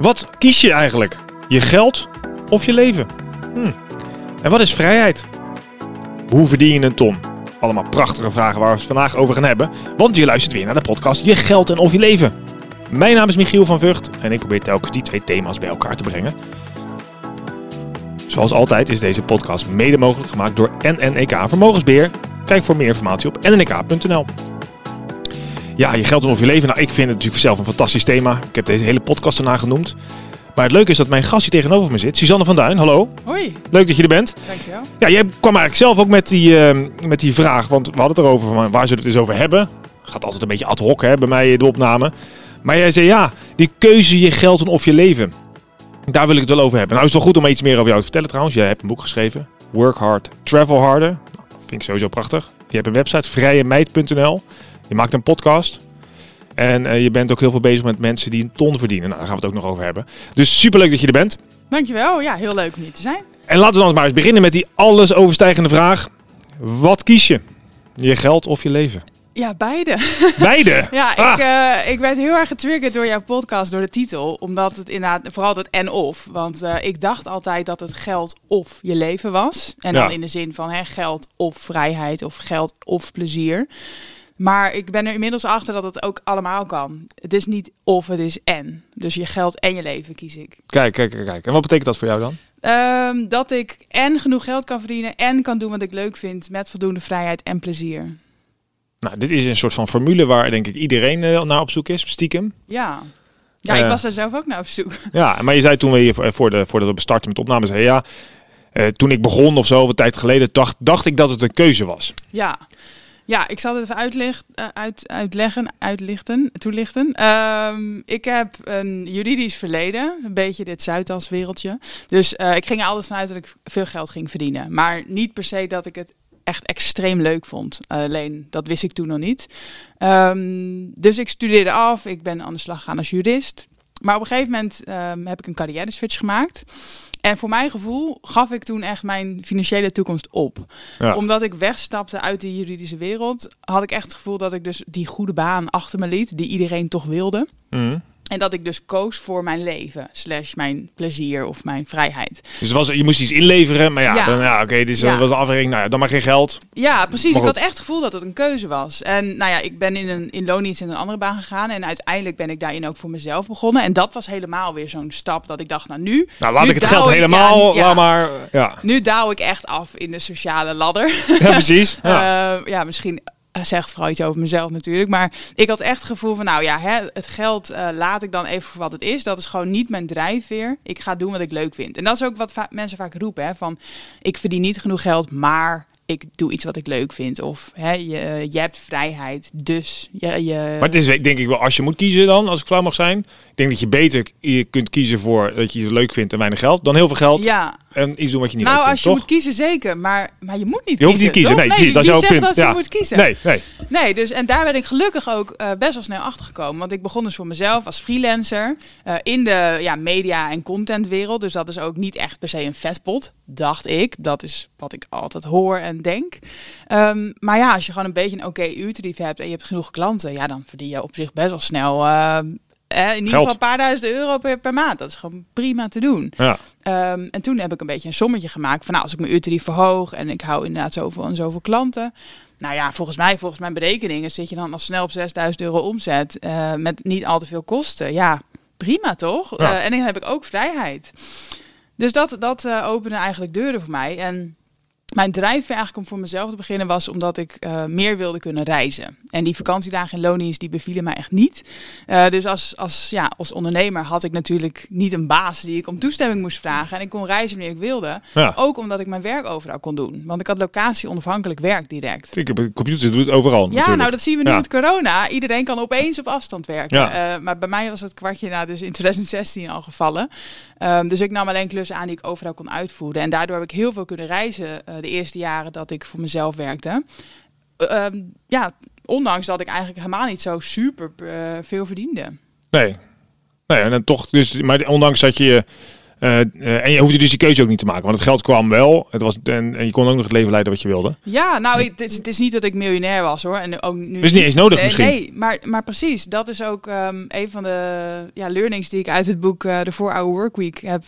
Wat kies je eigenlijk? Je geld of je leven? Hm. En wat is vrijheid? Hoe verdien je een ton? Allemaal prachtige vragen waar we het vandaag over gaan hebben. Want je luistert weer naar de podcast Je geld en of je leven. Mijn naam is Michiel van Vught en ik probeer telkens die twee thema's bij elkaar te brengen. Zoals altijd is deze podcast mede mogelijk gemaakt door NNEK Vermogensbeheer. Kijk voor meer informatie op nnek.nl. Ja, je geld of je leven. Nou, ik vind het natuurlijk zelf een fantastisch thema. Ik heb deze hele podcast ernaar genoemd. Maar het leuke is dat mijn gast hier tegenover me zit. Suzanne van Duin, hallo. Hoi, Leuk dat je er bent. dankjewel. Ja, jij kwam eigenlijk zelf ook met die, eh, met die vraag. Want we hadden het erover van waar zullen we het eens over hebben. Gaat altijd een beetje ad hoc hè, bij mij de opname. Maar jij zei ja, die keuze je geld en of je leven. Daar wil ik het wel over hebben. Nou is het wel goed om iets meer over jou te vertellen trouwens. Jij hebt een boek geschreven. Work Hard, Travel Harder. Nou, vind ik sowieso prachtig. Je hebt een website, vrijemeid.nl. Je maakt een podcast. En eh, je bent ook heel veel bezig met mensen die een ton verdienen. Nou, daar gaan we het ook nog over hebben. Dus superleuk dat je er bent. Dankjewel, ja, heel leuk om hier te zijn. En laten we dan maar eens beginnen met die alles overstijgende vraag. Wat kies je? Je geld of je leven? Ja, beide. Beide. Ja, Ah. ik, eh, ik werd heel erg getriggerd door jouw podcast, door de titel. Omdat het inderdaad, vooral het en of. Want eh, ik dacht altijd dat het geld of je leven was. En dan Ja. in de zin van hè, geld of vrijheid of geld of plezier. Maar ik ben er inmiddels achter dat het ook allemaal kan. Het is niet of, het is en. Dus je geld en je leven kies ik. Kijk, kijk, kijk, kijk. En wat betekent dat voor jou dan? Ehm, dat ik en genoeg geld kan verdienen en kan doen wat ik leuk vind met voldoende vrijheid en plezier. Nou, dit is een soort van formule waar denk ik iedereen eh, naar op zoek is, stiekem. Ja. Ja, Eh. ik was er zelf ook naar op zoek. Ja, maar je zei toen we hier voor, voor de, voordat we starten met opnames, ja, eh, toen ik begon of zo, wat tijd geleden, dacht, dacht ik dat het een keuze was. Ja. Ja, ik zal het even uitleg, eh, uit, uitleggen, uitlichten, toelichten. Ehm, ik heb een juridisch verleden, een beetje dit Zuidas wereldje. Dus eh, ik ging er altijd vanuit dat ik veel geld ging verdienen. Maar niet per se dat ik het echt extreem leuk vond. alleen, dat wist ik toen nog niet. Ehm, dus ik studeerde af, ik ben aan de slag gegaan als jurist. Maar op een gegeven moment ehm, heb ik een carrière switch gemaakt. En voor mijn gevoel gaf ik toen echt mijn financiële toekomst op Ja. omdat ik wegstapte uit de juridische wereld, had ik echt het gevoel dat ik dus die goede baan achter me liet, die iedereen toch wilde. Mhm. En dat ik dus koos voor mijn leven, slash mijn plezier of mijn vrijheid. Dus het was, je moest iets inleveren, maar ja, Ja. Oké, dit is, Ja. was een afweging, nou ja, dan maar geen geld. Ja, precies. Ik had echt het gevoel dat het een keuze was. En nou ja, ik ben in een in loondienst in een andere baan gegaan. En uiteindelijk ben ik daarin ook voor mezelf begonnen. En dat was helemaal weer zo'n stap dat ik dacht, nou nu... Nou, laat nu ik het geld ik- helemaal, ja, laat maar, ja, Nu douw ik echt af in de sociale ladder. ja precies. Ja. Ja. ja, misschien eh, zegt vooral iets over mezelf natuurlijk. Maar ik had echt het gevoel van, nou ja, hè, het geld eh, laat ik dan even voor wat het is. Dat is gewoon niet mijn drijfveer. Ik ga doen wat ik leuk vind. En dat is ook wat mensen vaak roepen. Hè, van, ik verdien niet genoeg geld, maar ik doe iets wat ik leuk vind. Of hè, je, je hebt vrijheid, dus je... je Maar het is denk ik wel, als je moet kiezen dan, als ik flauw mag zijn. Ik denk dat je beter je kunt kiezen voor dat je het leuk vindt en weinig geld, dan heel veel geld ja, en iets doen wat je niet nou leuk als vindt, je toch? moet kiezen zeker, maar, maar je moet niet Je hoeft niet kiezen. kiezen, nee, precies, dat is jouw punt, dat ja. je moet kiezen? Nee, nee. Nee, dus en daar ben ik gelukkig ook eh, best wel snel achter gekomen. Want ik begon dus voor mezelf als freelancer eh, in de ja, media- en contentwereld. Dus dat is ook niet echt per se een vetpot, dacht ik. Dat is wat ik altijd hoor en denk. Ehm, maar ja, als je gewoon een beetje een oké uurtarief hebt en je hebt genoeg klanten, ja, dan verdien je op zich best wel snel. eh, eh, in ieder geval een paar duizend euro per, per maand. Dat is gewoon prima te doen. Ja. Ehm, en toen heb ik een beetje een sommetje gemaakt van nou, als ik mijn uurtarief verhoog en ik hou inderdaad zoveel en zoveel klanten. Nou ja, volgens mij, volgens mijn berekeningen zit je dan al snel op 6000 euro omzet eh, met niet al te veel kosten. Ja, prima toch? Ja. Eh, en dan heb ik ook vrijheid. Dus dat, dat eh, opende eigenlijk deuren voor mij. En mijn drijfveer eigenlijk om voor mezelf te beginnen was omdat ik eh, meer wilde kunnen reizen. En die vakantiedagen in loondienst die bevielen mij echt niet. Eh, dus als, als, ja, als ondernemer had ik natuurlijk niet een baas die ik om toestemming moest vragen. En ik kon reizen wanneer ik wilde. Ja. Ook omdat ik mijn werk overal kon doen. Want ik had locatie onafhankelijk werk direct. Ik heb een computer doet het overal Ja, natuurlijk. nou dat zien we nu Ja. met corona. Iedereen kan opeens op afstand werken. Ja. Eh, maar bij mij was het kwartje nou, dus in 2016 al gevallen. Ehm, dus ik nam alleen klussen aan die ik overal kon uitvoeren. En daardoor heb ik heel veel kunnen reizen de eerste jaren dat ik voor mezelf werkte. Eh, ehm, ja, ondanks dat ik eigenlijk helemaal niet zo super eh, veel verdiende. Nee. Nee, en dan toch, dus, maar ondanks dat je Eh, eh, en je hoefde dus die keuze ook niet te maken, want het geld kwam wel. Het was, en, en je kon ook nog het leven leiden wat je wilde. Ja, nou, het is, het is niet dat ik miljonair was hoor. En ook nu is niet eens nodig nee, misschien. Nee, maar, maar precies. Dat is ook ehm, een van de ja, learnings die ik uit het boek uh, The 4-Hour Workweek heb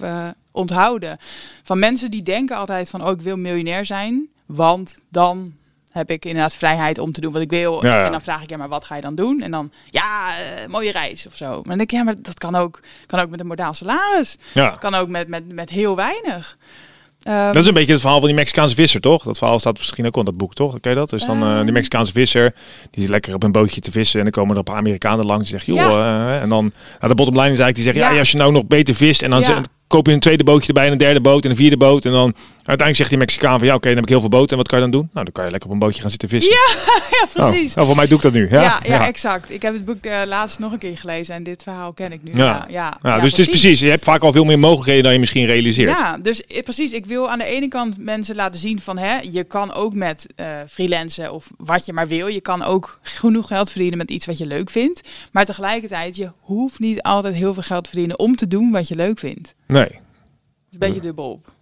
onthouden. Van mensen die denken altijd van, oh, ik wil miljonair zijn, want dan heb ik inderdaad vrijheid om te doen wat ik wil. Ja, ja. En dan vraag ik, ja, maar wat ga je dan doen? En dan, ja, uh, mooie reis of zo. Maar dan denk ik, ja, maar dat kan ook, kan ook met een modaal salaris. Ja. Kan ook met, met, met heel weinig. Um, dat is een beetje het verhaal van die Mexicaanse visser, toch? Dat verhaal staat misschien ook in dat boek, toch? Je dat? Dus dan uh, die Mexicaanse visser, die is lekker op een bootje te vissen. En dan komen er een paar Amerikanen langs die zeggen, joh. Ja. Uh, en dan, nou, de bottom line is eigenlijk, die zeggen, ja. ja als je nou nog beter vist. En dan Ja. koop je een tweede bootje erbij, en een derde boot en een vierde boot. En dan uiteindelijk zegt die Mexicaan van, ja oké, dan heb ik heel veel boten. En wat kan je dan doen? Nou, dan kan je lekker op een bootje gaan zitten vissen. ja, precies. Oh, oh, voor mij doe ik dat nu. Ja, ja, ja, exact. Ik heb het boek uh, laatst nog een keer gelezen en dit verhaal ken ik nu. Ja, ja, ja, dus het is precies. Je hebt vaak al veel meer mogelijkheden dan je misschien realiseert. Ja, dus precies. Ik wil aan de ene kant mensen laten zien van, hè, je kan ook met uh, freelancen of wat je maar wil. Je kan ook genoeg geld verdienen met iets wat je leuk vindt. Maar tegelijkertijd, je hoeft niet altijd heel veel geld te verdienen om te doen wat je leuk vindt. Nee. Is een beetje dubbel op.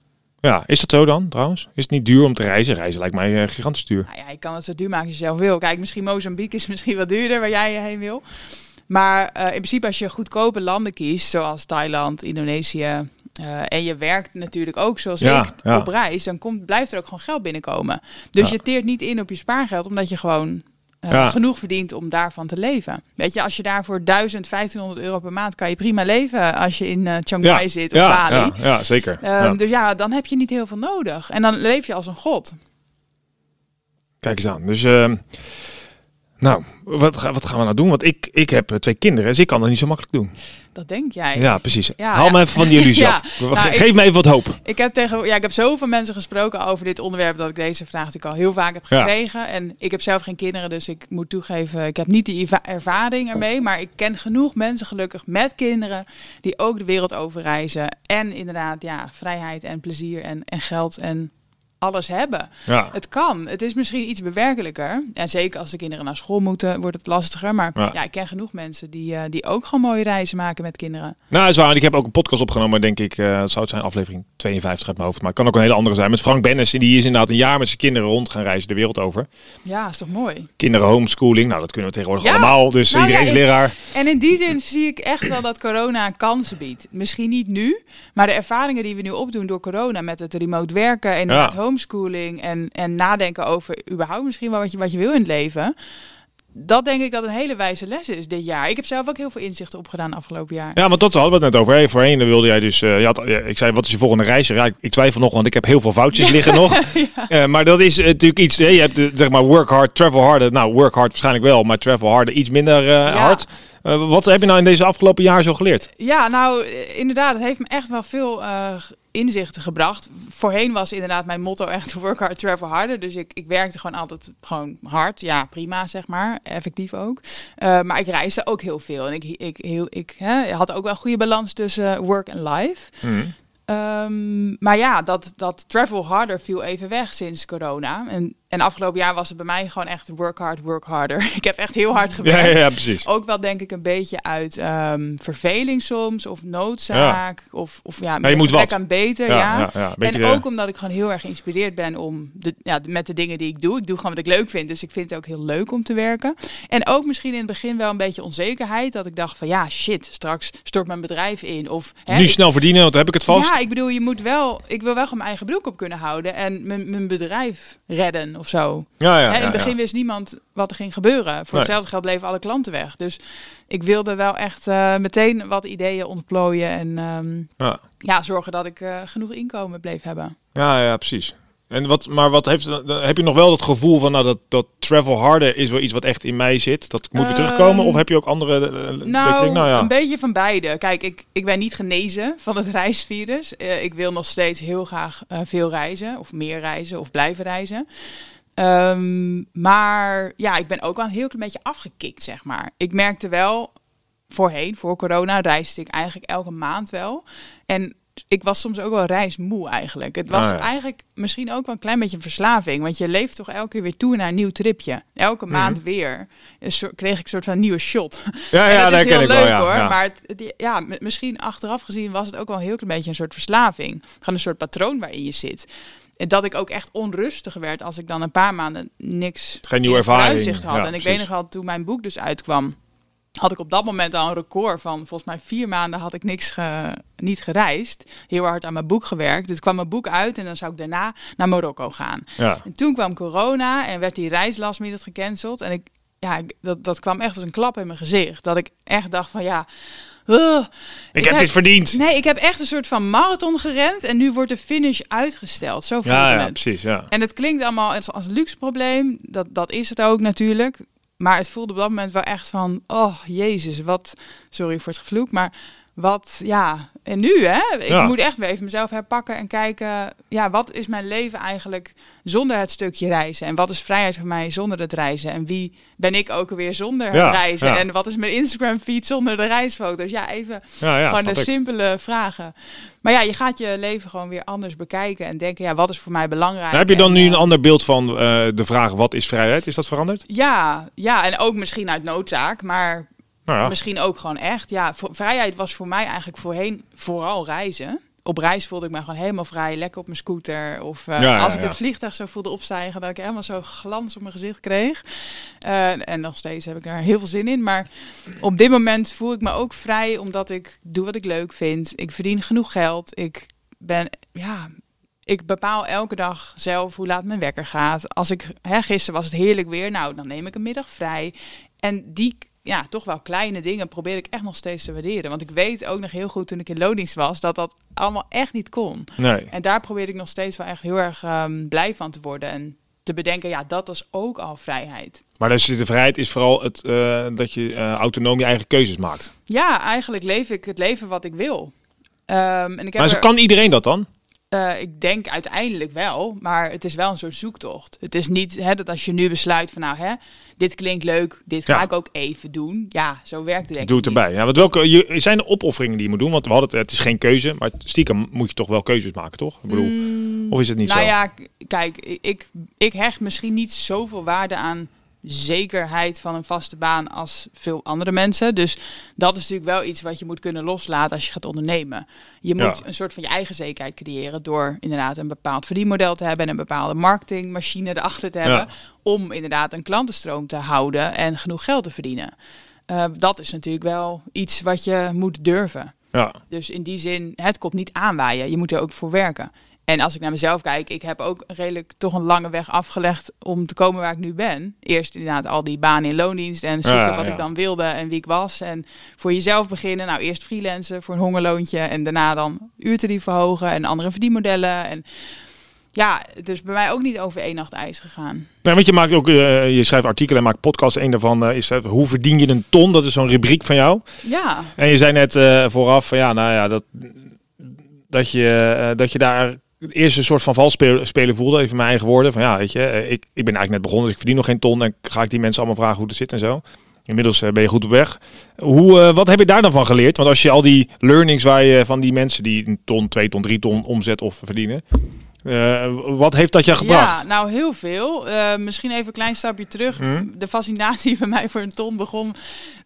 Ja, is dat zo dan trouwens? Is het niet duur om te reizen? Reizen lijkt mij uh, gigantisch duur. Nou ja, je kan het zo duur maken als je zelf wil. Kijk, misschien Mozambique is misschien wat duurder waar jij heen wil. Maar uh, in principe als je goedkope landen kiest, zoals Thailand, Indonesië... Uh, en je werkt natuurlijk ook zoals ja, ik ja. op reis, dan komt, blijft er ook gewoon geld binnenkomen. Dus Ja. je teert niet in op je spaargeld, omdat je gewoon uh, Ja. genoeg verdient om daarvan te leven. Weet je, als je daar voor 1000, 1500 euro per maand kan je prima leven als je in uh, Chiang Mai zit of ja, Bali. ja, ja, zeker. Um, ja. Dus ja, dan heb je niet heel veel nodig. En dan leef je als een god. Kijk eens aan. Dus, uh, nou, wat, ga, wat gaan we nou doen? Want ik, ik heb twee kinderen, dus ik kan dat niet zo makkelijk doen. Dat denk jij. Ja, precies. Ja, Haal ja. me even van die illusie Ja. af. Nou, Geef ik- me even wat hoop. Ik heb tegen, ja, ik heb zoveel mensen gesproken over dit onderwerp dat ik deze vraag natuurlijk al heel vaak heb gekregen. En ik heb zelf geen kinderen, dus ik moet toegeven, ik heb niet die erva- ervaring ermee. Maar ik ken genoeg mensen gelukkig met kinderen die ook de wereld over reizen. En inderdaad, ja, vrijheid en plezier en, en geld en alles hebben. Ja. Het kan. Het is misschien iets bewerkelijker. En zeker als de kinderen naar school moeten, wordt het lastiger. Maar Ja. ja, ik ken genoeg mensen die, eh, die ook gewoon mooie reizen maken met kinderen. Nou, is waar. Ik heb ook een podcast opgenomen, denk ik. eh dat zou het zijn, aflevering 52 uit mijn hoofd. Maar het kan ook een hele andere zijn. Met Frank Bennis. Die is inderdaad een jaar met zijn kinderen rond gaan reizen de wereld over. Ja, is toch mooi. Kinderen homeschooling. Nou, dat kunnen we tegenwoordig Ja. allemaal. Dus Nou, iedereen ja, is leraar. En in die zin zie ik echt wel dat corona kansen biedt. Misschien niet nu, maar de ervaringen die we nu opdoen door corona met het remote werken en Ja. het homeschooling en, en nadenken over überhaupt misschien wel wat je, wat je wil in het leven. Dat denk ik dat een hele wijze les is dit jaar. Ik heb zelf ook heel veel inzichten opgedaan afgelopen jaar. Ja, want dat hadden we het net over. Hey, voorheen wilde jij dus... eh, je had, ik zei, wat is je volgende reis? Ja, ik, ik twijfel nog, want ik heb heel veel foutjes liggen nog. Eh, maar dat is eh, natuurlijk iets... je hebt zeg maar work hard, travel harder. Nou, work hard waarschijnlijk wel, maar travel harder iets minder hard. Eh, wat heb je nou in deze afgelopen jaar zo geleerd? Ja, nou inderdaad, het heeft me echt wel veel eh, inzichten gebracht. Voorheen was inderdaad mijn motto echt work hard, travel harder. Dus ik, ik werkte gewoon altijd gewoon hard. Ja, prima zeg maar. Effectief ook. Eh, maar ik reisde ook heel veel. En ik, ik, heel, ik hè, had ook wel een goede balans tussen work en life. Ehm, maar ja, dat, dat travel harder viel even weg sinds corona. En, en afgelopen jaar was het bij mij gewoon echt work hard, work harder. Ik heb echt heel hard gewerkt. ja, ja, precies. Ook wel denk ik een beetje uit ehm, verveling soms of noodzaak of, of ja, je moet wat. aan beter. Ja, en de- ook omdat ik gewoon heel erg geïnspireerd ben om de, ja, met de dingen die ik doe. Ik doe gewoon wat ik leuk vind, dus ik vind het ook heel leuk om te werken. En ook misschien in het begin wel een beetje onzekerheid, dat ik dacht van ja shit, straks stort mijn bedrijf in of hè, nu ik- snel verdienen, want dan heb ik het vast. ja, ik bedoel, je moet wel, ik wil wel gewoon mijn eigen broek op kunnen houden en mijn mijn bedrijf redden of zo. Ja, ja, Hè, in het begin wist niemand wat er ging gebeuren. Voor Nee. hetzelfde geld bleven alle klanten weg. Dus ik wilde wel echt eh, meteen wat ideeën ontplooien en ehm, Ja. ja, zorgen dat ik eh, genoeg inkomen bleef hebben. Ja, ja, precies. En wat, maar wat heeft, heb je nog wel het gevoel van nou, dat, dat travel harder is wel iets wat echt in mij zit? Dat moet weer terugkomen? Ehm, Of heb je ook andere... eh, dat je Nou, nou ja. een beetje van beide. Kijk, ik, ik ben niet genezen van het reisvirus. Eh, ik wil nog steeds heel graag eh, veel reizen, of meer reizen, of blijven reizen. Ehm, maar ja, ik ben ook wel een heel klein beetje afgekikt, zeg maar. Ik merkte wel, voorheen, voor corona, reisde ik eigenlijk elke maand wel. En ik was soms ook wel reismoe eigenlijk. Het was Ah, ja. eigenlijk misschien ook wel een klein beetje een verslaving. Want je leeft toch elke keer weer toe naar een nieuw tripje. Elke Mhm. maand weer kreeg ik een soort van nieuwe shot. Ja, ja, dat dat is heel ik leuk wel. Ja, hoor. ja. Maar het, het- ja, misschien achteraf gezien was het ook wel een heel klein beetje een soort verslaving. Gewoon een soort patroon waarin je zit. En dat ik ook echt onrustig werd als ik dan een paar maanden niks Geen nieuwe ervaring. had. En ik weet nog wel, toen mijn boek dus uitkwam, had ik op dat moment al een record van volgens mij vier maanden had ik niks ge- niet gereisd. Heel hard aan mijn boek gewerkt. Dus kwam mijn boek uit en dan zou ik daarna naar Marokko gaan. Ja. En toen kwam corona en werd die reis last minute gecanceld. En ik, ja, ik- dat, dat kwam echt als een klap in mijn gezicht. Dat ik echt dacht van ja, uh, Ik, heb dit verdiend. Nee, ik heb echt een soort van marathon gerend en nu wordt de finish uitgesteld. Zo voelde Ja, ja, het. precies. Ja. En het klinkt allemaal als, als luxe probleem. Dat, dat is het ook natuurlijk. Maar het voelde op dat moment wel echt van... Oh, jezus, wat... Sorry voor het gevloek, maar wat... Ja, en nu hè? Ik Ja. moet echt weer even mezelf herpakken en kijken... Ja, wat is mijn leven eigenlijk zonder het stukje reizen? En wat is vrijheid voor mij zonder het reizen? En wie ben ik ook weer zonder Ja, reizen? ja. En wat is mijn Instagram feed zonder de reisfoto's? Ja, even gewoon snap de ik. simpele vragen. Maar ja, je gaat je leven gewoon weer anders bekijken en denken, ja, wat is voor mij belangrijk? Heb je dan En, nu een eh, ander beeld van eh, de vraag wat is vrijheid? Is dat veranderd? Ja, ja, en ook misschien uit noodzaak, maar Nou ja. misschien ook gewoon echt. Ja, voor, vrijheid was voor mij eigenlijk voorheen vooral reizen. Op reis voelde ik me gewoon helemaal vrij, lekker op mijn scooter. Of eh, Ja, als ik het vliegtuig zo voelde opstijgen, dat ik helemaal zo glans op mijn gezicht kreeg. Eh, en nog steeds heb ik daar heel veel zin in. Maar op dit moment voel ik me ook vrij, omdat ik doe wat ik leuk vind. Ik verdien genoeg geld. Ik ben, ja, ik bepaal elke dag zelf hoe laat mijn wekker gaat. Als ik, hè, gisteren was het heerlijk weer, nou, dan neem ik een middag vrij. En die, ja, toch wel kleine dingen probeer ik echt nog steeds te waarderen. Want ik weet ook nog heel goed toen ik in loondienst was, dat dat allemaal echt niet kon. Nee. En daar probeer ik nog steeds wel echt heel erg ehm, blij van te worden. En te bedenken, ja, dat is ook al vrijheid. Maar dus de vrijheid is vooral het, eh, dat je eh, autonoom je eigen keuzes maakt. Ja, eigenlijk leef ik het leven wat ik wil. Ehm, en ik heb Maar er- kan iedereen dat dan? Eh, ik denk uiteindelijk wel, maar het is wel een soort zoektocht. Het is niet hè, dat als je nu besluit van nou, hè, dit klinkt leuk, dit ga Ja. ik ook even doen. Ja, zo werkt het denk Doe het niet. erbij. Ja, want welke je, zijn er opofferingen die je moet doen? Want we hadden het, het is geen keuze, maar stiekem moet je toch wel keuzes maken, toch? Ik bedoel, Mm, of is het niet nou zo? ja, k- kijk, ik, ik hecht misschien niet zoveel waarde aan zekerheid van een vaste baan als veel andere mensen. Dus dat is natuurlijk wel iets wat je moet kunnen loslaten als je gaat ondernemen. Je moet Ja. een soort van je eigen zekerheid creëren door inderdaad een bepaald verdienmodel te hebben en een bepaalde marketingmachine erachter te hebben. Ja. Om inderdaad een klantenstroom te houden en genoeg geld te verdienen. Eh, dat is natuurlijk wel iets wat je moet durven. Ja. Dus in die zin, het komt niet aanwaaien. Je moet er ook voor werken. En als ik naar mezelf kijk, ik heb ook redelijk toch een lange weg afgelegd om te komen waar ik nu ben. Eerst inderdaad al die banen in loondienst en zoeken Ja, wat ja. ik dan wilde en wie ik was. En voor jezelf beginnen. Nou, eerst freelancen voor een hongerloontje en daarna dan uurtarief verhogen en andere verdienmodellen. En ja, het is bij mij ook niet over één nacht ijs gegaan. Nou, want je maakt ook, eh, je schrijft artikelen en maakt podcasts. Een daarvan eh, is eh, hoe verdien je een ton? Dat is zo'n rubriek van jou. Ja, En je zei net vooraf van ja, nou ja, dat, dat, je, dat je daar eerst een soort van valspelen spelen voelde. Even mijn eigen woorden. Van ja, weet je, eh, ik, ik ben eigenlijk net begonnen, dus ik verdien nog geen ton. En ga ik die mensen allemaal vragen hoe het zit en zo. Inmiddels eh, ben je goed op weg. Hoe, eh, wat heb je daar dan van geleerd? Want als je al die learnings waar je van die mensen die een ton, twee ton, drie ton omzet of verdienen. Eh, wat heeft dat je gebracht? Ja, nou heel veel. Eh, misschien even een klein stapje terug. Hm? De fascinatie bij mij voor een ton begon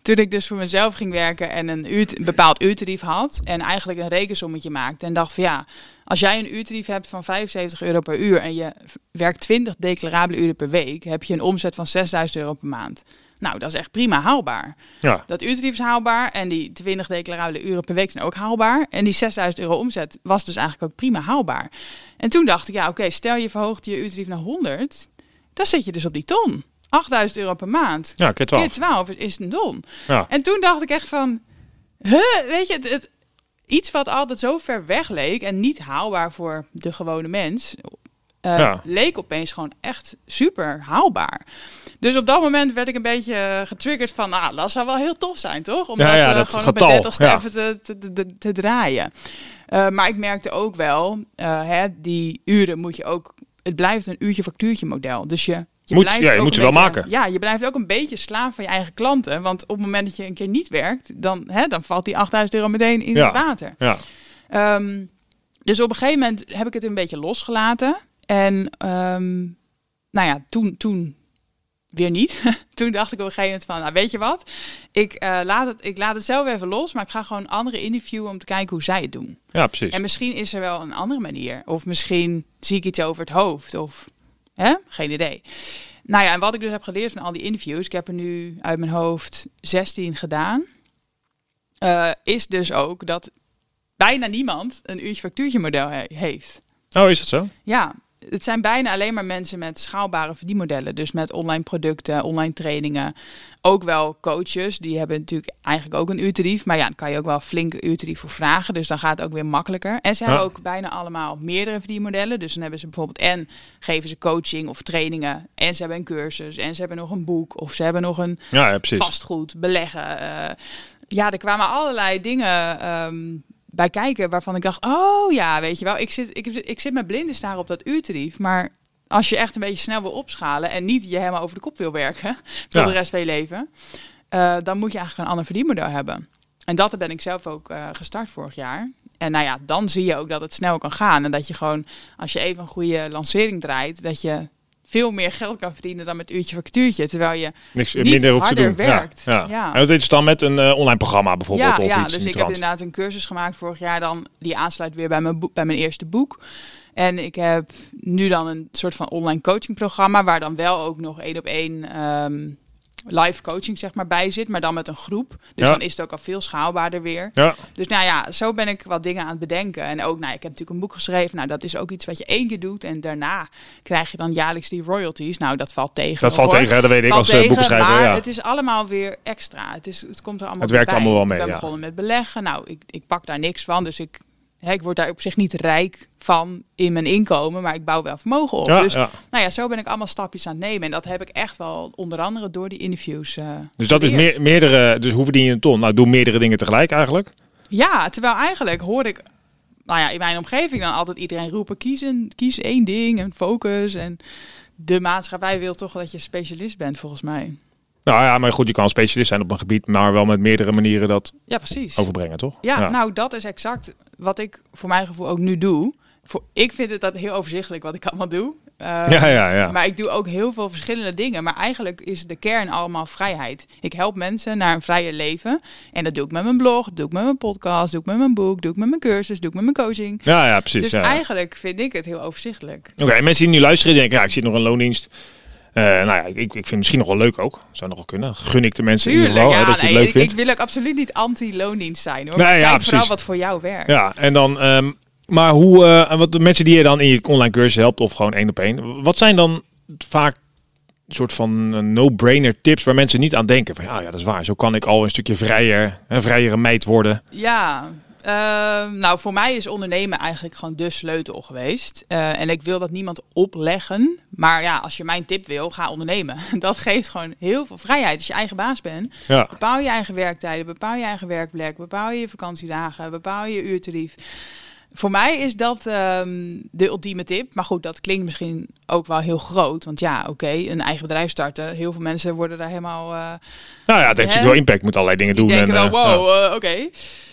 toen ik dus voor mezelf ging werken en een, uur, een bepaald uurtarief had. En eigenlijk een rekensommetje maakte. En dacht van ja, als jij een uurtarief hebt van 75 euro per uur en je werkt 20 declarabele uren per week, heb je een omzet van 6000 euro per maand. Nou, dat is echt prima haalbaar. Ja. Dat uurtarief is haalbaar en die 20 declarabele uren per week zijn ook haalbaar. En die 6000 euro omzet was dus eigenlijk ook prima haalbaar. En toen dacht ik, ja oké, stel je verhoogt je uurtarief naar 100, dan zit je dus op die ton. 8000 euro per maand. Ja, keer 12. Keer 12 is- is een ton. Ja. En toen dacht ik echt van, huh, weet je, het, het- iets wat altijd zo ver weg leek en niet haalbaar voor de gewone mens, eh, Ja. leek opeens gewoon echt super haalbaar. Dus op dat moment werd ik een beetje getriggerd van, nou, dat zou wel heel tof zijn, toch? Om Ja, dat, ja, eh, dat gewoon getal, op mijn 30ste ja. even te, te, te, te draaien. Eh, maar ik merkte ook wel, eh, hè, die uren moet je ook, het blijft een uurtje factuurtje model. Dus je, je Moet- ja, je moet ze wel beetje- maken. Ja, je blijft ook een beetje slaaf van je eigen klanten. Want op het moment dat je een keer niet werkt, dan, hè, dan valt die 8000 euro meteen in Ja. het water. Ja. Ehm, Dus op een gegeven moment heb ik het een beetje losgelaten. En ehm, nou ja, toen, toen weer niet. toen dacht ik op een gegeven moment van, nou weet je wat? Ik, eh, laat het, ik laat het zelf even los, maar ik ga gewoon anderen interviewen om te kijken hoe zij het doen. Ja, precies. En misschien is er wel een andere manier. Of misschien zie ik iets over het hoofd. Of hè? geen idee. Nou ja, en wat ik dus heb geleerd van al die interviews, ik heb er nu uit mijn hoofd 16 gedaan, eh, is dus ook dat bijna niemand een uurtje factuurtje model he- heeft. Oh, is dat zo? Ja, het zijn bijna alleen maar mensen met schaalbare verdienmodellen. Dus met online producten, online trainingen. Ook wel coaches, die hebben natuurlijk eigenlijk ook een uurtarief. Maar ja, dan kan je ook wel flink uurtarief voor vragen. Dus dan gaat het ook weer makkelijker. En ze Ja. hebben ook bijna allemaal meerdere verdienmodellen. Dus dan hebben ze bijvoorbeeld en geven ze coaching of trainingen. En ze hebben een cursus. En ze hebben nog een boek. Of ze hebben nog een Ja, ja vastgoed, beleggen. eh. ja, er kwamen allerlei dingen ehm, bij kijken waarvan ik dacht, oh ja, weet je wel, ik zit, ik, ik zit met blinde staren op dat uurtarief, maar als je echt een beetje snel wil opschalen en niet je helemaal over de kop wil werken tot Ja. de rest van je leven, eh, dan moet je eigenlijk een ander verdienmodel hebben. En dat ben ik zelf ook eh, gestart vorig jaar. En nou ja, dan zie je ook dat het snel kan gaan. En dat je gewoon, als je even een goede lancering draait, dat je veel meer geld kan verdienen dan met uurtje factuurtje. Terwijl je Niks niet minder hoeft te harder doen. werkt. Ja, ja. Ja. En dat is dan met een eh, online programma bijvoorbeeld ja, of ja, iets dus ik heb inderdaad een cursus gemaakt vorig jaar dan. Die aansluit weer bij mijn, boek, bij mijn eerste boek. En ik heb nu dan een soort van online coachingprogramma... waar dan wel ook nog één op één ehm, live coaching zeg maar, bij zit. Maar dan met een groep. Dus Ja. dan is het ook al veel schaalbaarder weer. Ja, Dus nou ja, zo ben ik wat dingen aan het bedenken. En ook, nou, ik heb natuurlijk een boek geschreven. Nou, dat is ook iets wat je één keer doet. En daarna krijg je dan jaarlijks die royalties. Nou, dat valt tegen. dat valt hoor. tegen, hè, dat weet ik Valt als uh, tegen, boekschrijver. maar Ja. het is allemaal weer extra. Het, is, het komt er allemaal Het werkt bij. allemaal wel mee, Ik ben begonnen met beleggen. Nou, ik, ik pak daar niks van. Dus ik, ik word daar op zich niet rijk van in mijn inkomen. Maar ik bouw wel vermogen op. Ja, dus ja. nou ja, zo ben ik allemaal stapjes aan het nemen. En dat heb ik echt wel onder andere door die interviews eh, Dus dat is meer, meerdere, dus hoe verdien je een ton? Nou, doe meerdere dingen tegelijk eigenlijk. Ja, terwijl eigenlijk hoor ik, nou ja, in mijn omgeving dan altijd iedereen roepen: kies, een, kies één ding en focus. En de maatschappij wil toch dat je specialist bent, volgens mij. Nou ja, maar goed, je kan specialist zijn op een gebied, maar wel met meerdere manieren dat Ja, precies. overbrengen, toch? Ja, nou, dat is exact wat ik voor mijn gevoel ook nu doe. Voor, ik vind het dat heel overzichtelijk wat ik allemaal doe. Uh, ja, ja, ja. Maar ik doe ook heel veel verschillende dingen. Maar eigenlijk is de kern allemaal vrijheid. Ik help mensen naar een vrije leven. En dat doe ik met mijn blog, doe ik met mijn podcast, doe ik met mijn boek, doe ik met mijn cursus, doe ik met mijn coaching. Ja, ja, precies. Dus ja. eigenlijk vind ik het heel overzichtelijk. Oké, en mensen die nu luisteren denken, ja, ik zit nog in loondienst. Eh, nou ja, ik, ik vind het misschien nog wel leuk ook. Zou nog wel kunnen. Gun ik de mensen in ieder geval, hè, dat je het leuk ik, vindt. ik wil ook absoluut niet anti-loondienst zijn hoor. Nee, maar ja, kijk vooral wat voor jou werkt. Ja, en dan, ehm, maar hoe, eh, en wat de mensen die je dan in je online cursus helpt of gewoon één op één, wat zijn dan vaak een soort van eh, no-brainer tips waar mensen niet aan denken? Van ja, ja, dat is waar. Zo kan ik al een stukje vrijer, een vrijere meid worden. Ja, ehm, nou voor mij is ondernemen eigenlijk gewoon de sleutel geweest. Eh, en ik wil dat niemand opleggen. Maar ja, als je mijn tip wil, ga ondernemen. Dat geeft gewoon heel veel vrijheid. Als je eigen baas bent, Ja, bepaal je eigen werktijden, bepaal je eigen werkplek, bepaal je vakantiedagen, bepaal je uurtarief. Voor mij is dat ehm, de ultieme tip. Maar goed, dat klinkt misschien ook wel heel groot. Want ja, oké, een eigen bedrijf starten. Heel veel mensen worden daar helemaal... eh, nou ja, het heeft natuurlijk wel impact. Moet allerlei dingen doen. en, wel, eh, wow, eh, oké.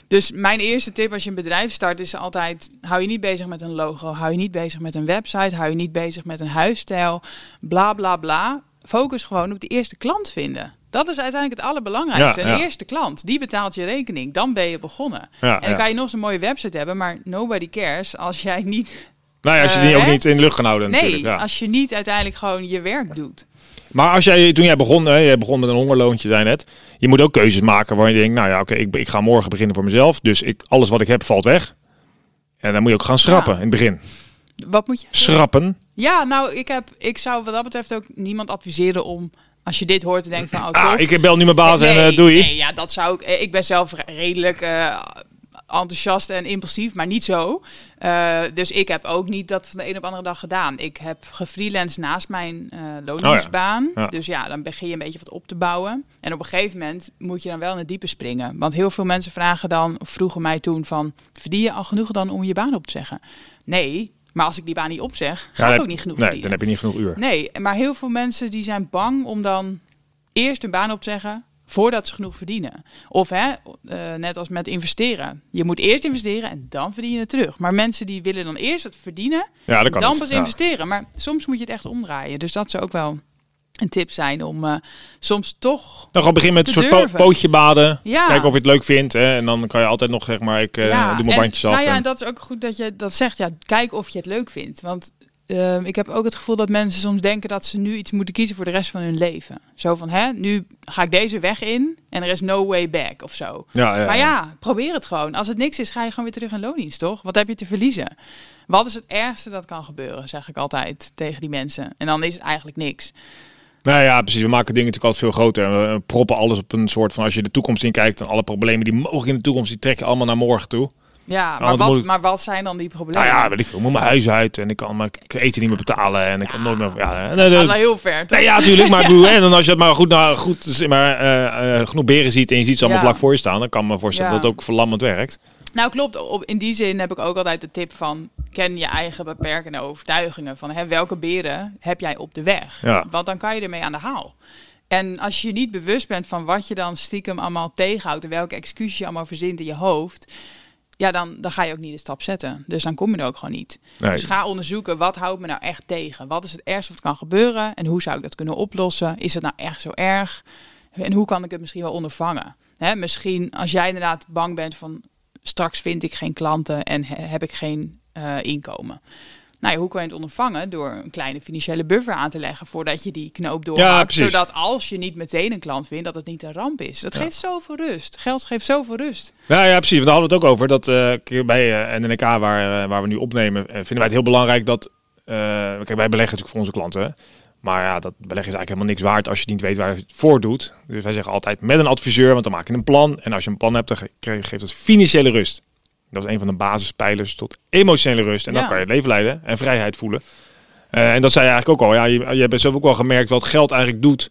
Dus mijn eerste tip als je een bedrijf start is altijd... hou je niet bezig met een logo, hou je niet bezig met een website... hou je niet bezig met een huisstijl, bla bla bla. Focus gewoon op de eerste klant vinden. Dat is uiteindelijk het allerbelangrijkste. Ja, ja. eerste klant, die betaalt je rekening. Dan ben je begonnen. Ja, en dan kan je nog zo'n mooie website hebben... maar nobody cares als jij niet... Nou ja, als je eh, die ook hè? niet in de lucht kan houden Nee, natuurlijk. Als je niet uiteindelijk gewoon je werk doet. Maar als jij, toen jij begon, hè, jij begon met een hongerloontje, zei net. Je moet ook keuzes maken waar je denkt, nou ja, oké, ik, ik ga morgen beginnen voor mezelf. Dus ik, alles wat ik heb valt weg. En dan moet je ook gaan schrappen in het begin. Wat moet je? Schrappen. Ja, nou, ik, heb, ik zou wat dat betreft ook niemand adviseren om... als je dit hoort te denken van... Oh, Ah, ik bel nu mijn baas en eh, doei. Nee, ja, dat zou ik... eh, Ik ben zelf re- redelijk eh, enthousiast en impulsief, maar niet zo. Dus ik heb ook niet dat van de een op de andere dag gedaan. Ik heb gefreelanced naast mijn loondienstbaan. Ja. Dus ja, dan begin je een beetje wat op te bouwen. En op een gegeven moment moet je dan wel in het diepe springen. Want heel veel mensen vragen dan, of vroegen mij toen van... verdien je al genoeg dan om je baan op te zeggen? Nee, maar als ik die baan niet opzeg, ga Ja, ik ook niet genoeg Nee, verdienen. dan heb je niet genoeg uur. Nee, maar heel veel mensen die zijn bang om dan eerst hun baan op te zeggen, voordat ze genoeg verdienen. Of hè, eh, net als met investeren. Je moet eerst investeren en dan verdien je het terug. Maar mensen die willen dan eerst het verdienen, Ja, dan pas Ja. investeren. Maar soms moet je het echt omdraaien. Dus dat zou ook wel een tip zijn om eh, soms toch Dan gewoon beginnen met een soort durven. pootje baden. Ja. Kijken of je het leuk vindt. Hè? En dan kan je altijd nog zeg maar, ik eh, doe mijn en- bandjes af. Nou ja, en- en dat is ook goed dat je dat zegt. Ja, kijk of je het leuk vindt. Want ehm, ik heb ook het gevoel dat mensen soms denken dat ze nu iets moeten kiezen voor de rest van hun leven. Zo van, hè, nu ga ik deze weg in en er is no way back of zo. ja, ja, Maar ja. ja, probeer het gewoon. Als het niks is, ga je gewoon weer terug in loondienst, toch? Wat heb je te verliezen? Wat is het ergste dat kan gebeuren, zeg ik altijd tegen die mensen. En dan is het eigenlijk niks. Nou ja, precies. We maken dingen natuurlijk altijd veel groter. En we proppen alles op een soort van, als je de toekomst in kijkt, en alle problemen die mogelijk in de toekomst, die trek je allemaal naar morgen toe. Ja, maar, wat, ik- maar wat zijn dan die problemen? Nou ja, weet ik veel. Ik moet mijn huis uit en ik kan mijn eten niet meer betalen en ik kan nooit meer... Ja, dat gaat wel heel ver, toch? nee, ja, natuurlijk. Maar, hè, dan als je het maar goed, nou, goed maar, eh, eh, genoeg beren ziet en je ziet ze allemaal Ja. vlak voor je staan, dan kan ik me voorstellen dat het ook verlammend werkt. Nou klopt, op, in die zin heb ik ook altijd de tip van ken je eigen beperkende overtuigingen. Van hè, welke beren heb jij op de weg? Ja. Want dan kan je ermee aan de haal. En als je niet bewust bent van wat je dan stiekem allemaal tegenhoudt en welke excuses je allemaal verzint in je hoofd, ja, dan, dan ga je ook niet de stap zetten. Dus dan kom je er ook gewoon niet. Nee. Dus ga onderzoeken, wat houdt me nou echt tegen? Wat is het ergste wat kan gebeuren? En hoe zou ik dat kunnen oplossen? Is het nou echt zo erg? En hoe kan ik het misschien wel ondervangen? Hè, misschien als jij inderdaad bang bent van straks vind ik geen klanten en he- heb ik geen eh, inkomen. Nou ja, hoe kan je het ondervangen? Door een kleine financiële buffer aan te leggen voordat je die knoop Ja, precies. zodat als je niet meteen een klant vindt, dat het niet een ramp is. Dat Ja. geeft zoveel rust. Geld geeft zoveel rust. Nou ja, precies. Want daar hadden we het ook over. Dat kijk, bij eh, NNK, waar, waar we nu opnemen, vinden wij het heel belangrijk dat... kijk, wij beleggen natuurlijk voor onze klanten. hè. Maar ja, dat beleggen is eigenlijk helemaal niks waard als je niet weet waar je het voor doet. Dus wij zeggen altijd met een adviseur, want dan maak je een plan. En als je een plan hebt, dan geeft dat financiële rust. Dat is een van de basispijlers tot emotionele rust. En dan Ja. kan je het leven leiden en vrijheid voelen. Eh, en dat zei je eigenlijk ook al. Ja, je, je hebt zelf ook wel gemerkt wat geld eigenlijk doet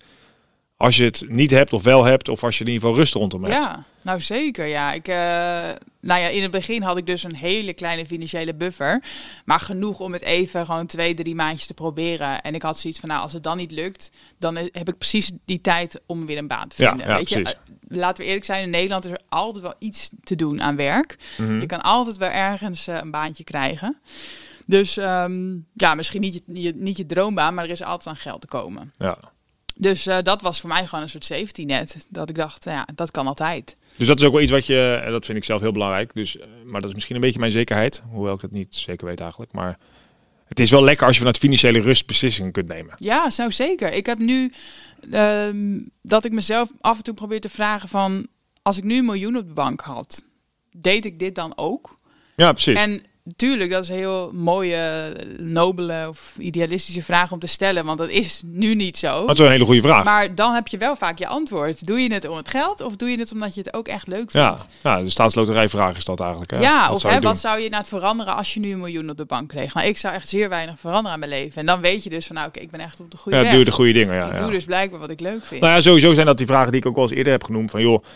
als je het niet hebt of wel hebt. Of als je in ieder geval rust rondom hebt. Ja, nou zeker. Ja. Ik, eh, nou ja, in het begin had ik dus een hele kleine financiële buffer. Maar genoeg om het even gewoon twee, drie maandjes te proberen. En ik had zoiets van, nou, als het dan niet lukt, dan heb ik precies die tijd om weer een baan te vinden. ja, Weet je, precies. Eh, laten we eerlijk zijn, in Nederland is er altijd wel iets te doen aan werk. Mhm. Je kan altijd wel ergens eh, een baantje krijgen. Dus ehm, ja, misschien niet je, je, niet je droombaan, maar er is altijd aan geld te komen. ja. Dus eh, dat was voor mij gewoon een soort safety net. Dat ik dacht, ja, dat kan altijd. Dus dat is ook wel iets wat je, en dat vind ik zelf heel belangrijk. Dus, eh, maar dat is misschien een beetje mijn zekerheid. Hoewel ik dat niet zeker weet eigenlijk. Maar het is wel lekker als je vanuit financiële rust beslissingen kunt nemen. Ja, nou zeker. Ik heb nu ehm, dat ik mezelf af en toe probeer te vragen van... als ik nu een miljoen op de bank had, deed ik dit dan ook? Ja, precies. En tuurlijk, dat is een heel mooie, nobele of idealistische vraag om te stellen. Want dat is nu niet zo. dat is een hele goede vraag. Maar dan heb je wel vaak je antwoord. Doe je het om het geld of doe je het omdat je het ook echt leuk ja, vindt? ja, de staatsloterijvraag is dat eigenlijk. Hè? Ja, Wat of zou hè, wat zou je nou het veranderen als je nu een miljoen op de bank kreeg? Nou, ik zou echt zeer weinig veranderen aan mijn leven. En dan weet je dus van, nou, oké, ik ben echt op de goede Ja, weg. doe de goede dingen. Ja, ik ja. doe dus blijkbaar wat ik leuk vind. Nou ja, sowieso zijn dat die vragen die ik ook al eens eerder heb genoemd. Van joh, ja,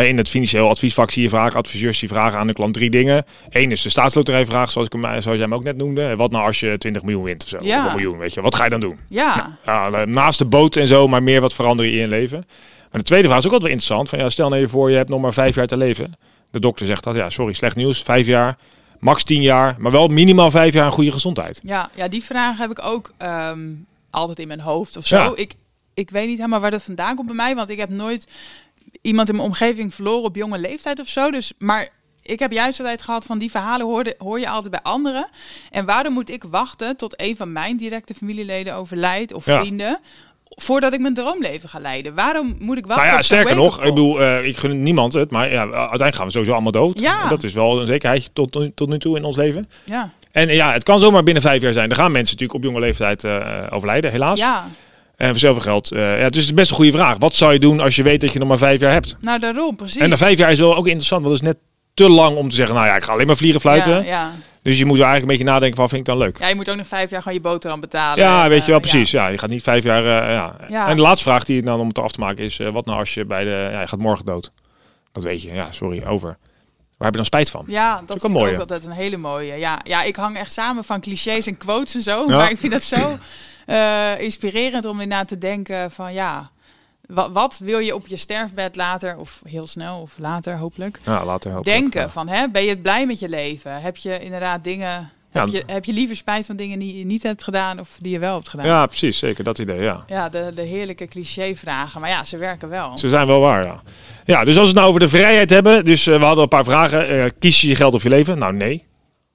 in het financieel adviesvak zie je vaak adviseurs die vragen aan de klant drie dingen. Eén is de staatsloterijvraag, zoals, ik hem, zoals jij hem ook net noemde. Wat nou als je 20 miljoen wint of zo? Ja. Of een miljoen, weet je. Wat ga je dan doen? ja, Ja, naast de boot en zo, maar meer wat veranderen in je leven. Maar de tweede vraag is ook altijd wel interessant. Van, ja, stel nou je voor, je hebt nog maar vijf jaar te leven. De dokter zegt dat, ja, sorry, slecht nieuws. Vijf jaar, max tien jaar, maar wel minimaal vijf jaar een goede gezondheid. ja, ja, die vraag heb ik ook ehm, altijd in mijn hoofd of zo. Ja. Ik, ik weet niet helemaal waar dat vandaan komt bij mij, want ik heb nooit iemand in mijn omgeving verloren op jonge leeftijd of zo. Dus, maar ik heb juist altijd gehad van die verhalen hoorde, hoor je altijd bij anderen. En waarom moet ik wachten tot een van mijn directe familieleden overlijdt of Ja. vrienden... Voordat ik mijn droomleven ga leiden. Waarom moet ik wachten? Nou ja, sterker nog, ik bedoel, eh, ik gun niemand het, maar ja, uiteindelijk gaan we sowieso allemaal dood. Ja. Dat is wel een zekerheid tot, nu- tot nu toe in ons leven. Ja, En eh, ja, het kan zomaar binnen vijf jaar zijn. Er gaan mensen natuurlijk op jonge leeftijd eh, overlijden, helaas. ja, En voor geld. eh, ja, dus het is best een goede vraag. Wat zou je doen als je weet dat je nog maar vijf jaar hebt? nou daarom, precies. En na vijf jaar is wel ook interessant, want het is net te lang om te zeggen, nou ja, ik ga alleen maar vliegen fluiten. Ja, ja. Dus je moet er eigenlijk een beetje nadenken van, vind ik dan leuk? ja, je moet ook nog vijf jaar gewoon je boterham betalen. Ja, weet je wel, eh, precies. Ja. je gaat niet vijf jaar... eh, ja. Ja. En de laatste vraag die dan om het af te maken is, wat nou als je bij de... Ja, je gaat morgen dood. Dat weet je. Ja, sorry, over. Waar heb je dan spijt van? Ja, dat ook is een ook mooie. altijd een hele mooie. Ja, ja, ik hang echt samen van clichés en quotes en zo. Ja. Maar ik vind dat zo eh, inspirerend om inderdaad te denken van ja, Wat, wat wil je op je sterfbed later, of heel snel, of later hopelijk, Ja, later hopelijk, denken? ja. Van, hè, ben je blij met je leven? Heb je inderdaad dingen... Ja, heb, je, heb je liever spijt van dingen die je niet hebt gedaan of die je wel hebt gedaan? Ja, precies. Zeker dat idee, ja. Ja, de, de heerlijke cliché-vragen. Maar ja, ze werken wel. Ze zijn wel waar, ja. Ja, dus als we het nou over de vrijheid hebben. Dus eh, we hadden een paar vragen. Eh, kies je je geld of je leven? Nou, nee.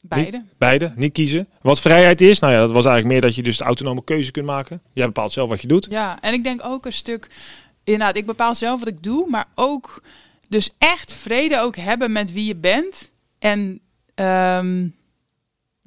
Beide. Beide. Niet kiezen. Wat vrijheid is? Nou ja, dat was eigenlijk meer dat je dus de autonome keuze kunt maken. Jij bepaalt zelf wat je doet. Ja, en ik denk ook een stuk... Inderdaad, ik bepaal zelf wat ik doe, maar ook... Dus echt vrede ook hebben met wie je bent. En ehm,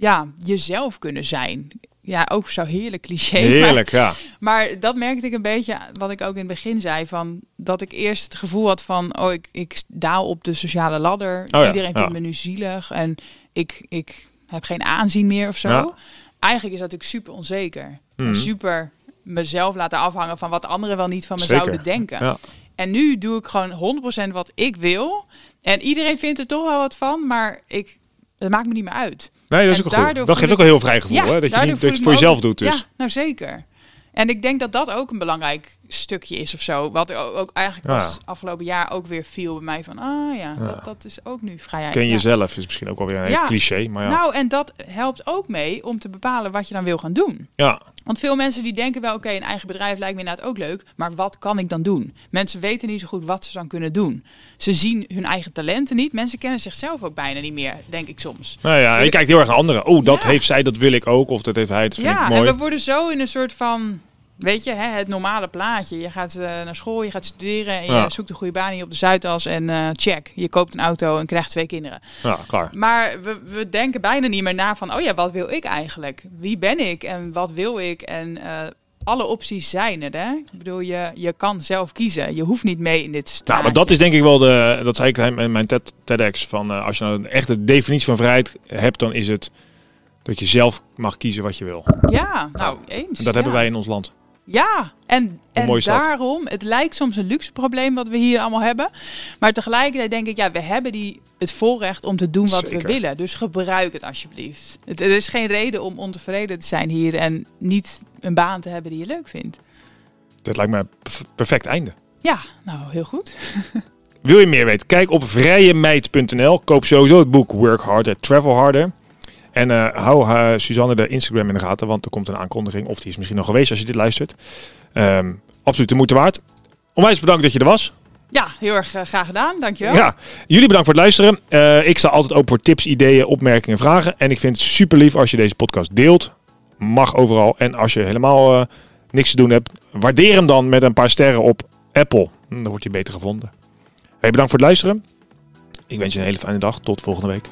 ja, jezelf kunnen zijn. Ja, ook zo heerlijk cliché. maar- Heerlijk, ja. Maar dat merkte ik een beetje, wat ik ook in het begin zei, van dat ik eerst het gevoel had van, oh, ik, ik daal op de sociale ladder. Oh ja, Iedereen vindt ja. me nu zielig en ik, ik heb geen aanzien meer of zo. Ja. Eigenlijk is dat natuurlijk super onzeker. En Mhm. Super mezelf laten afhangen van wat anderen wel niet van me Zeker. zouden denken. En nu doe ik gewoon 100% wat ik wil. En iedereen vindt er toch wel wat van, maar ik, het maakt me niet meer uit. Nee, dat is En ook goed. Dat geeft ook een heel vrij gevoel, hè? Dat je niet dat je ik voor jezelf ook- doet, dus. Ja, nou zeker. En ik denk dat dat ook een belangrijk stukje is of zo. Wat ook, ook eigenlijk Ja. pas afgelopen jaar ook weer viel bij mij van... Ah ja, Ja. Dat, dat is ook nu vrijheid. Ken Ja. jezelf is misschien ook wel weer een heel Ja. cliché, maar ja. Nou, en dat helpt ook mee om te bepalen wat je dan wil gaan doen. ja. Want veel mensen die denken wel, oké, een eigen bedrijf lijkt me inderdaad ook leuk. Maar wat kan ik dan doen? Mensen weten niet zo goed wat ze dan kunnen doen. Ze zien hun eigen talenten niet. Mensen kennen zichzelf ook bijna niet meer, denk ik soms. Nou ja, je kijkt heel erg naar anderen. Oh, dat Ja. heeft zij, dat wil ik ook. Of dat heeft hij, dat vind ja, ik mooi. en we worden zo in een soort van, weet je, hè, het normale plaatje. Je gaat eh, naar school, je gaat studeren en je zoekt een goede baan hier op de Zuidas en eh, check. Je koopt een auto en krijgt twee kinderen. Ja, klaar. Maar we, we denken bijna niet meer na van, oh ja, wat wil ik eigenlijk? Wie ben ik en wat wil ik? En eh, alle opties zijn er, hè? Ik bedoel, je, je kan zelf kiezen. Je hoeft niet mee in dit straatje. Nou, maar dat is denk ik wel de, dat zei ik in mijn TED, TEDx, van als je nou een echte definitie van vrijheid hebt, dan is het dat je zelf mag kiezen wat je wil. Ja, nou, eens. En dat hebben wij in ons land. Ja, en, en daarom, het lijkt soms een luxe probleem wat we hier allemaal hebben. Maar tegelijkertijd denk ik, ja, we hebben die, het voorrecht om te doen wat Zeker. we willen. Dus gebruik het alsjeblieft. Het, er is geen reden om ontevreden te zijn hier en niet een baan te hebben die je leuk vindt. Dat lijkt me een perf- perfect einde. Ja, nou, heel goed. Wil je meer weten? Kijk op vrijemeid.nl. Koop sowieso het boek Work Harder, Travel Harder. En eh, hou eh, Suzanne de Instagram in de gaten, want er komt een aankondiging. Of die is misschien nog geweest als je dit luistert. Ehm, absoluut de moeite waard. Onwijs bedankt dat je er was. Ja, heel erg eh, graag gedaan. Dankjewel. Ja, jullie bedankt voor het luisteren. Ik sta altijd open voor tips, ideeën, opmerkingen, vragen. En ik vind het super lief als je deze podcast deelt. Mag overal. En als je helemaal niks te doen hebt, waardeer hem dan met een paar sterren op Apple. Dan wordt je beter gevonden. Hey, bedankt voor het luisteren. Ik wens je een hele fijne dag. Tot volgende week.